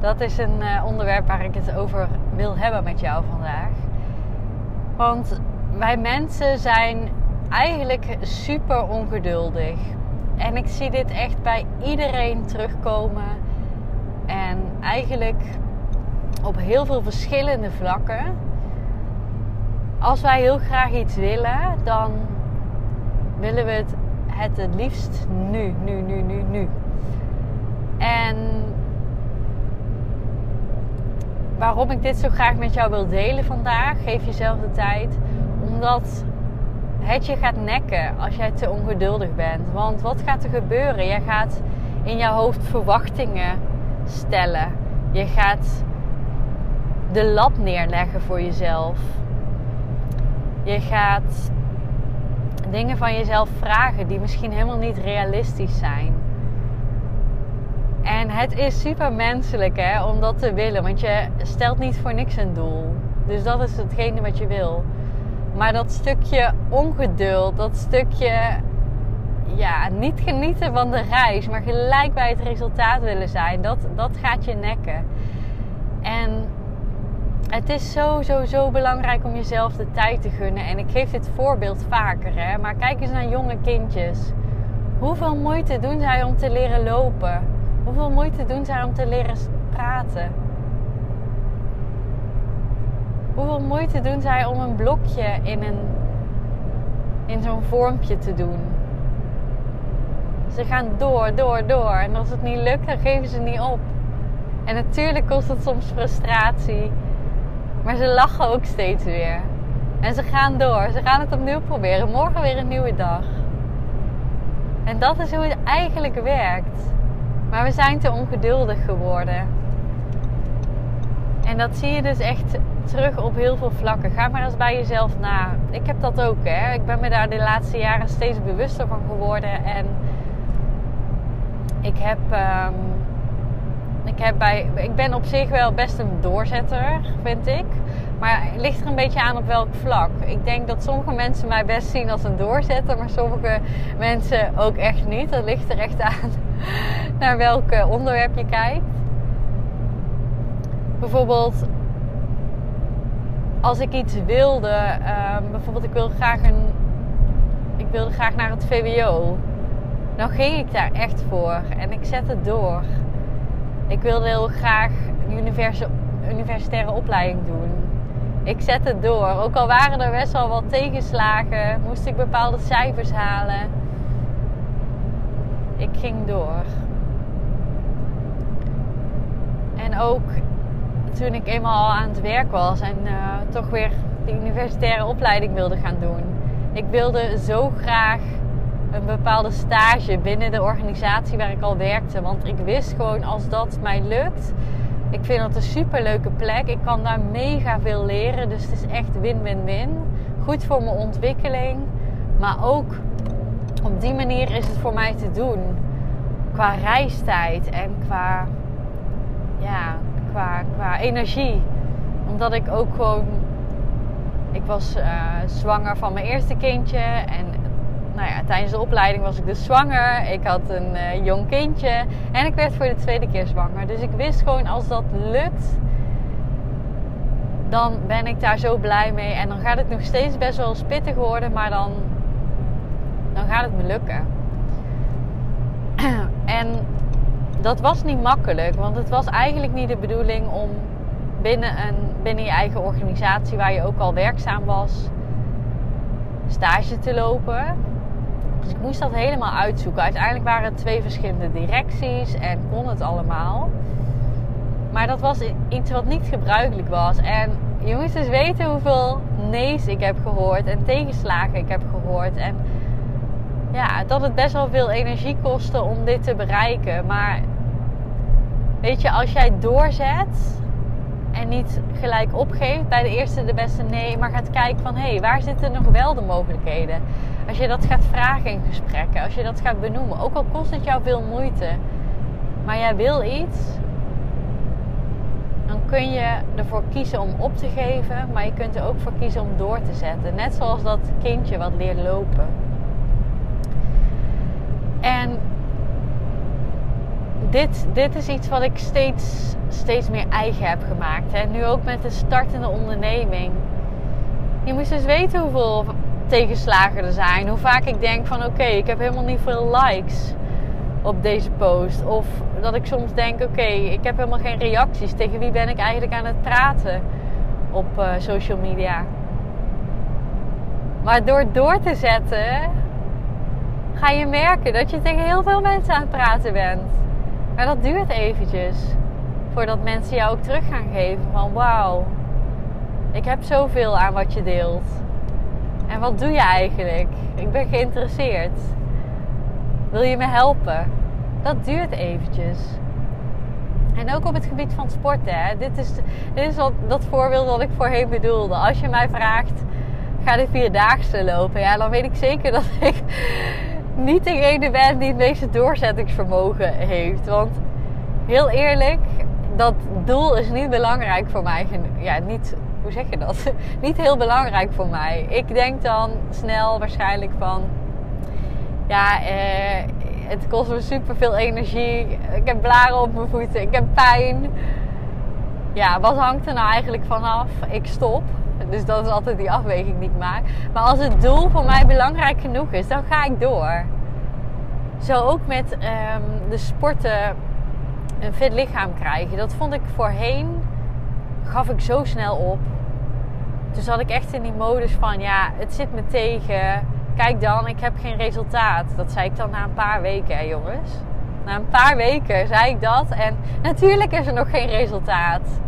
Dat is een uh, onderwerp waar ik het over wil hebben met jou vandaag. Want wij mensen zijn eigenlijk super ongeduldig. En ik zie dit echt bij iedereen terugkomen. En eigenlijk op heel veel verschillende vlakken. Als wij heel graag iets willen, dan willen we het het, het liefst nu, nu, nu, nu, nu. En waarom ik dit zo graag met jou wil delen vandaag, geef jezelf de tijd, omdat het je gaat nekken als jij te ongeduldig bent. Want wat gaat er gebeuren? Je gaat in je hoofd verwachtingen stellen. Je gaat de lat neerleggen voor jezelf. Je gaat dingen van jezelf vragen die misschien helemaal niet realistisch zijn. En het is super menselijk hè, om dat te willen, want je stelt niet voor niks een doel. Dus dat is hetgene wat je wil. Maar dat stukje ongeduld, dat stukje ja, niet genieten van de reis, maar gelijk bij het resultaat willen zijn, dat, dat gaat je nekken. En het is zo, zo, zo belangrijk om jezelf de tijd te gunnen. En ik geef dit voorbeeld vaker, hè? maar kijk eens naar jonge kindjes. Hoeveel moeite doen zij om te leren lopen? Hoeveel moeite doen zij om te leren praten? Hoeveel moeite doen zij om een blokje in, een, in zo'n vormpje te doen? Ze gaan door, door, door. En als het niet lukt, dan geven ze niet op. En natuurlijk kost het soms frustratie. Maar ze lachen ook steeds weer. En ze gaan door. Ze gaan het opnieuw proberen. Morgen weer een nieuwe dag. En dat is hoe het eigenlijk werkt. Maar we zijn te ongeduldig geworden. En dat zie je dus echt terug op heel veel vlakken. Ga maar eens bij jezelf na. Ik heb dat ook, hè. Ik ben me daar de laatste jaren steeds bewuster van geworden. En ik heb... Um, ik, heb bij, ik ben op zich wel best een doorzetter, vind ik. Maar het ligt er een beetje aan op welk vlak. Ik denk dat sommige mensen mij best zien als een doorzetter, maar sommige mensen ook echt niet. Dat ligt er echt aan naar welk onderwerp je kijkt. Bijvoorbeeld, als ik iets wilde, um, bijvoorbeeld ik wilde graag een, ik wilde graag naar het VWO, dan ging ik daar echt voor en ik zette het door. Ik wilde heel graag een universitaire opleiding doen. Ik zette het door. Ook al waren er best wel wat tegenslagen, moest ik bepaalde cijfers halen. Ik ging door. En ook toen ik eenmaal aan het werk was en uh, toch weer de universitaire opleiding wilde gaan doen. Ik wilde zo graag een bepaalde stage binnen de organisatie waar ik al werkte. Want ik wist gewoon als dat mij lukt. Ik vind dat een super leuke plek. Ik kan daar mega veel leren. Dus het is echt win-win-win. Goed voor mijn ontwikkeling. Maar ook op die manier is het voor mij te doen. Qua reistijd en qua, ja, qua, qua energie. Omdat ik ook gewoon. Ik was uh, zwanger van mijn eerste kindje. En nou ja, tijdens de opleiding was ik dus zwanger. Ik had een uh, jong kindje. En ik werd voor de tweede keer zwanger. Dus ik wist gewoon als dat lukt. Dan ben ik daar zo blij mee. En dan gaat het nog steeds best wel spittig worden. Maar dan gaat het me lukken. en dat was niet makkelijk. Want het was eigenlijk niet de bedoeling om binnen, een, binnen je eigen organisatie, waar je ook al werkzaam was, stage te lopen. Dus ik moest dat helemaal uitzoeken. Uiteindelijk waren het twee verschillende directies en kon het allemaal. Maar dat was iets wat niet gebruikelijk was. En je moest dus weten hoeveel nee's ik heb gehoord en tegenslagen ik heb gehoord. En ja, dat het best wel veel energie kostte om dit te bereiken. Maar weet je, als jij doorzet en niet gelijk opgeeft bij de eerste de beste nee, maar gaat kijken van hé, hey, waar zitten nog wel de mogelijkheden? Als je dat gaat vragen in gesprekken, als je dat gaat benoemen, ook al kost het jou veel moeite, maar jij wil iets, dan kun je ervoor kiezen om op te geven, maar je kunt er ook voor kiezen om door te zetten. Net zoals dat kindje wat leert lopen. En dit, dit is iets wat ik steeds, steeds meer eigen heb gemaakt. Hè. Nu ook met de startende onderneming. Je moest dus weten hoeveel tegenslagen er zijn. Hoe vaak ik denk van oké, ik heb helemaal niet veel likes op deze post. Of dat ik soms denk oké, ik heb helemaal geen reacties. Tegen wie ben ik eigenlijk aan het praten op uh, social media? Maar door door te zetten, ga je merken dat je tegen heel veel mensen aan het praten bent. Maar dat duurt eventjes. Voordat mensen jou ook terug gaan geven van wauw, ik heb zoveel aan wat je deelt. En wat doe je eigenlijk? Ik ben geïnteresseerd. Wil je me helpen? Dat duurt eventjes. En ook op het gebied van sporten. Hè? Dit is, dit is wat, dat voorbeeld wat ik voorheen bedoelde. Als je mij vraagt, ga de vierdaagse lopen? Ja, dan weet ik zeker dat ik niet degene ben die het meeste doorzettingsvermogen heeft. Want heel eerlijk, dat doel is niet belangrijk voor mij. Ja, niet, hoe zeg je dat? niet heel belangrijk voor mij. Ik denk dan snel waarschijnlijk van, ja, eh, het kost me super veel energie. Ik heb blaren op mijn voeten, ik heb pijn. Ja, wat hangt er nou eigenlijk vanaf? Ik stop. Dus dat is altijd die afweging die ik maak. Maar als het doel voor mij belangrijk genoeg is, dan ga ik door. Zo ook met um, de sporten een fit lichaam krijgen. Dat vond ik voorheen, gaf ik zo snel op. Toen zat ik echt in die modus van, ja, het zit me tegen. Kijk dan, ik heb geen resultaat. Dat zei ik dan na een paar weken, hè, jongens. Na een paar weken zei ik dat. En natuurlijk is er nog geen resultaat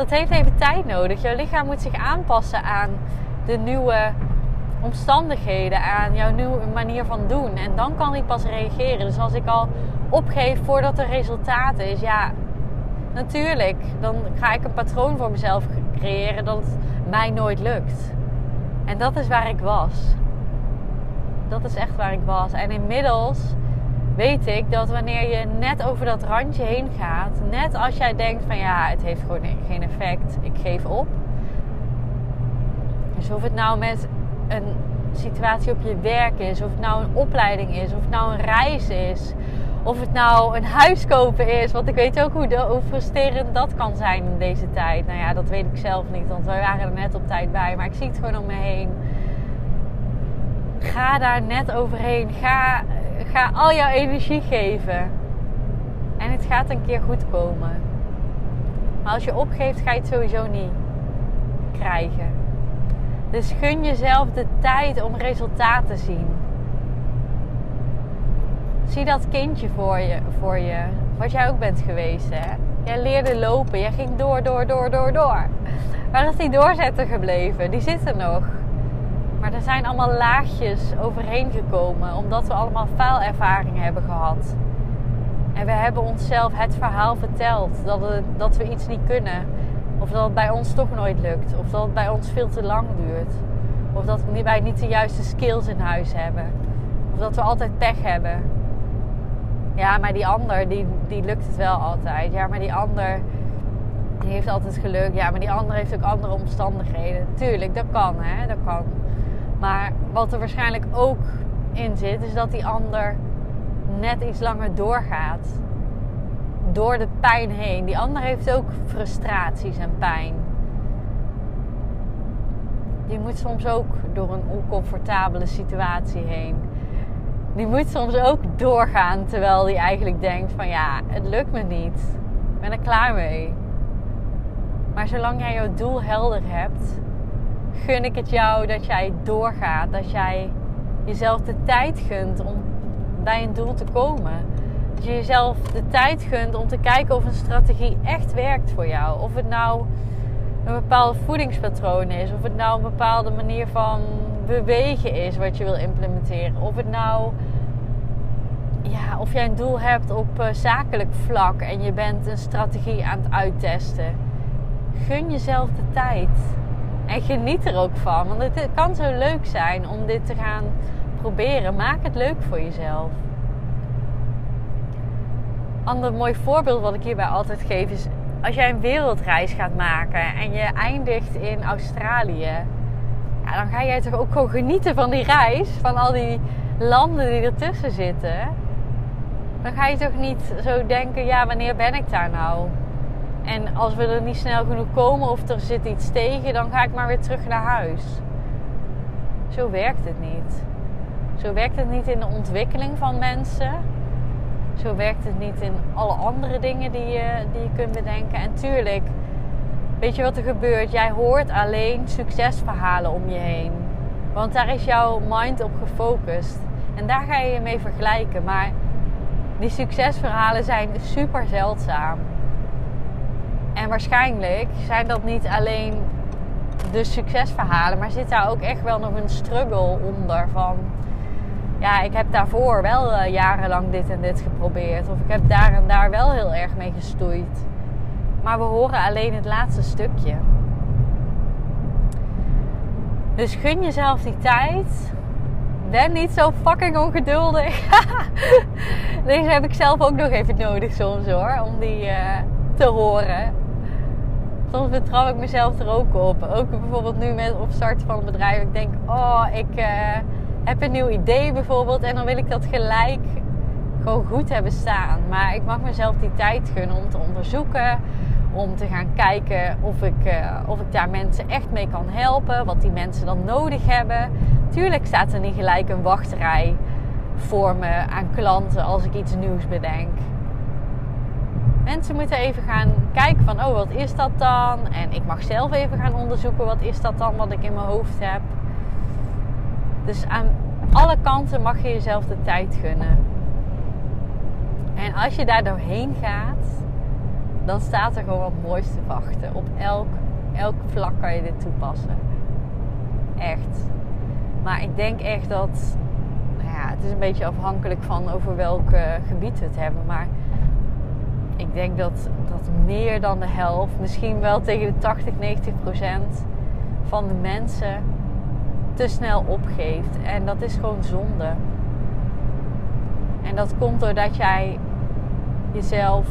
dat heeft even tijd nodig. Jouw lichaam moet zich aanpassen aan de nieuwe omstandigheden, aan jouw nieuwe manier van doen. En dan kan hij pas reageren. Dus als ik al opgeef voordat er resultaat is, ja, natuurlijk, dan ga ik een patroon voor mezelf creëren dat mij nooit lukt. En dat is waar ik was. Dat is echt waar ik was. En inmiddels weet ik dat wanneer je net over dat randje heen gaat, net als jij denkt van ja, het heeft gewoon geen effect, ik geef op. Dus of het nou met een situatie op je werk is, of het nou een opleiding is, of het nou een reis is, of het nou een huis kopen is. Want ik weet ook hoe, de, hoe frustrerend dat kan zijn in deze tijd. Nou ja, dat weet ik zelf niet, want wij waren er net op tijd bij. Maar ik zie het gewoon om me heen. Ga daar net overheen. Ga ga al jouw energie geven. En het gaat een keer goed komen. Maar als je opgeeft, ga je het sowieso niet krijgen. Dus gun jezelf de tijd om resultaat te zien. Zie dat kindje voor je, voor je, wat jij ook bent geweest. Hè? Jij leerde lopen, jij ging door, door, door, door, door. Waar is die doorzetter gebleven? Die zit er nog. Maar er zijn allemaal laagjes overheen gekomen, omdat we allemaal faalervaringen hebben gehad. En we hebben onszelf het verhaal verteld dat, het, dat we iets niet kunnen. Of dat het bij ons toch nooit lukt. Of dat het bij ons veel te lang duurt. Of dat wij niet de juiste skills in huis hebben. Of dat we altijd pech hebben. Ja, maar die ander, die, die lukt het wel altijd. Ja, maar die ander, die heeft altijd geluk. Ja, maar die ander heeft ook andere omstandigheden. Tuurlijk, dat kan, hè. Dat kan. Maar wat er waarschijnlijk ook in zit, is dat die ander net iets langer doorgaat. Door de pijn heen. Die ander heeft ook frustraties en pijn. Die moet soms ook door een oncomfortabele situatie heen. Die moet soms ook doorgaan terwijl die eigenlijk denkt van ja, het lukt me niet. Ik ben er klaar mee. Maar zolang jij jouw doel helder hebt, gun ik het jou dat jij doorgaat. Dat jij jezelf de tijd gunt om bij een doel te komen. Dat je jezelf de tijd gunt om te kijken of een strategie echt werkt voor jou. Of het nou een bepaald voedingspatroon is. Of het nou een bepaalde manier van bewegen is wat je wil implementeren. Of het nou ja, of jij een doel hebt op uh, zakelijk vlak en je bent een strategie aan het uittesten. Gun jezelf de tijd. En geniet er ook van. Want het kan zo leuk zijn om dit te gaan proberen. Maak het leuk voor jezelf. Ander mooi voorbeeld wat ik hierbij altijd geef is als jij een wereldreis gaat maken en je eindigt in Australië, ja, dan ga jij toch ook gewoon genieten van die reis, van al die landen die ertussen zitten. Dan ga je toch niet zo denken, ja, wanneer ben ik daar nou? En als we er niet snel genoeg komen of er zit iets tegen, dan ga ik maar weer terug naar huis. Zo werkt het niet. Zo werkt het niet in de ontwikkeling van mensen. Zo werkt het niet in alle andere dingen die je, die je kunt bedenken. En tuurlijk, weet je wat er gebeurt? Jij hoort alleen succesverhalen om je heen. Want daar is jouw mind op gefocust. En daar ga je je mee vergelijken. Maar die succesverhalen zijn super zeldzaam. En waarschijnlijk zijn dat niet alleen de succesverhalen, maar zit daar ook echt wel nog een struggle onder van ja, ik heb daarvoor wel uh, jarenlang dit en dit geprobeerd. Of ik heb daar en daar wel heel erg mee gestoeid. Maar we horen alleen het laatste stukje. Dus gun jezelf die tijd. Ben niet zo fucking ongeduldig. Deze heb ik zelf ook nog even nodig soms hoor. Om die uh, te horen. Soms betrap ik mezelf er ook op. Ook bijvoorbeeld nu met opstarten van een bedrijf. Ik denk, oh, ik... Uh, heb een nieuw idee bijvoorbeeld en dan wil ik dat gelijk gewoon goed hebben staan. Maar ik mag mezelf die tijd gunnen om te onderzoeken, om te gaan kijken of ik, uh, of ik daar mensen echt mee kan helpen, wat die mensen dan nodig hebben. Tuurlijk staat er niet gelijk een wachtrij voor me aan klanten als ik iets nieuws bedenk. Mensen moeten even gaan kijken van, oh wat is dat dan? En ik mag zelf even gaan onderzoeken, wat is dat dan wat ik in mijn hoofd heb. Dus aan alle kanten mag je jezelf de tijd gunnen. En als je daar doorheen gaat, dan staat er gewoon wat moois te wachten. Op elk, elk vlak kan je dit toepassen. Echt. Maar ik denk echt dat. Nou ja, het is een beetje afhankelijk van over welk gebied we het hebben. Maar ik denk dat, dat meer dan de helft, misschien wel tegen de 80, 90 procent van de mensen te snel opgeeft. En dat is gewoon zonde. En dat komt doordat jij jezelf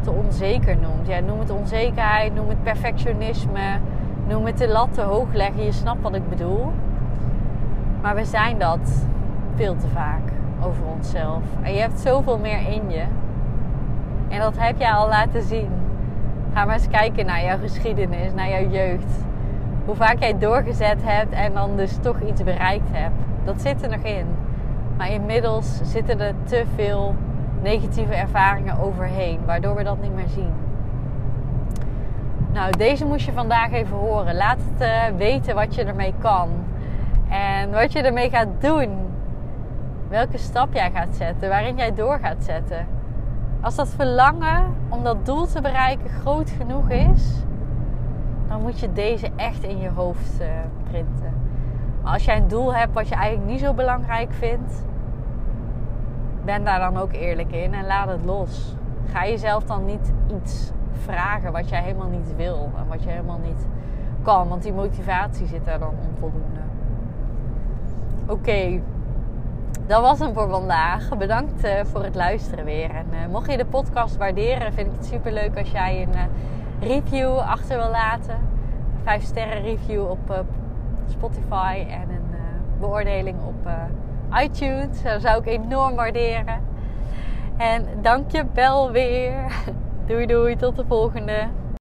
te onzeker noemt. Ja, noem het onzekerheid, noem het perfectionisme, noem het de lat te hoog leggen. Je snapt wat ik bedoel. Maar we zijn dat veel te vaak over onszelf. En je hebt zoveel meer in je. En dat heb jij al laten zien. Ga maar eens kijken naar jouw geschiedenis, naar jouw jeugd hoe vaak jij doorgezet hebt en dan dus toch iets bereikt hebt. Dat zit er nog in. Maar inmiddels zitten er te veel negatieve ervaringen overheen, waardoor we dat niet meer zien. Nou, deze moest je vandaag even horen. Laat het uh, weten wat je ermee kan. En wat je ermee gaat doen. Welke stap jij gaat zetten, waarin jij door gaat zetten. Als dat verlangen om dat doel te bereiken groot genoeg is, dan moet je deze echt in je hoofd uh, printen. Als jij een doel hebt wat je eigenlijk niet zo belangrijk vindt, ben daar dan ook eerlijk in en laat het los. Ga jezelf dan niet iets vragen wat jij helemaal niet wil en wat je helemaal niet kan, want die motivatie zit daar dan onvoldoende. Oké, dat was hem voor vandaag. Bedankt uh, voor het luisteren weer. En uh, mocht je de podcast waarderen, vind ik het super leuk als jij een review achter wil laten. Een 5 sterren review op Spotify en een beoordeling op iTunes. Dat zou ik enorm waarderen. En dank je wel weer. Doei doei, tot de volgende.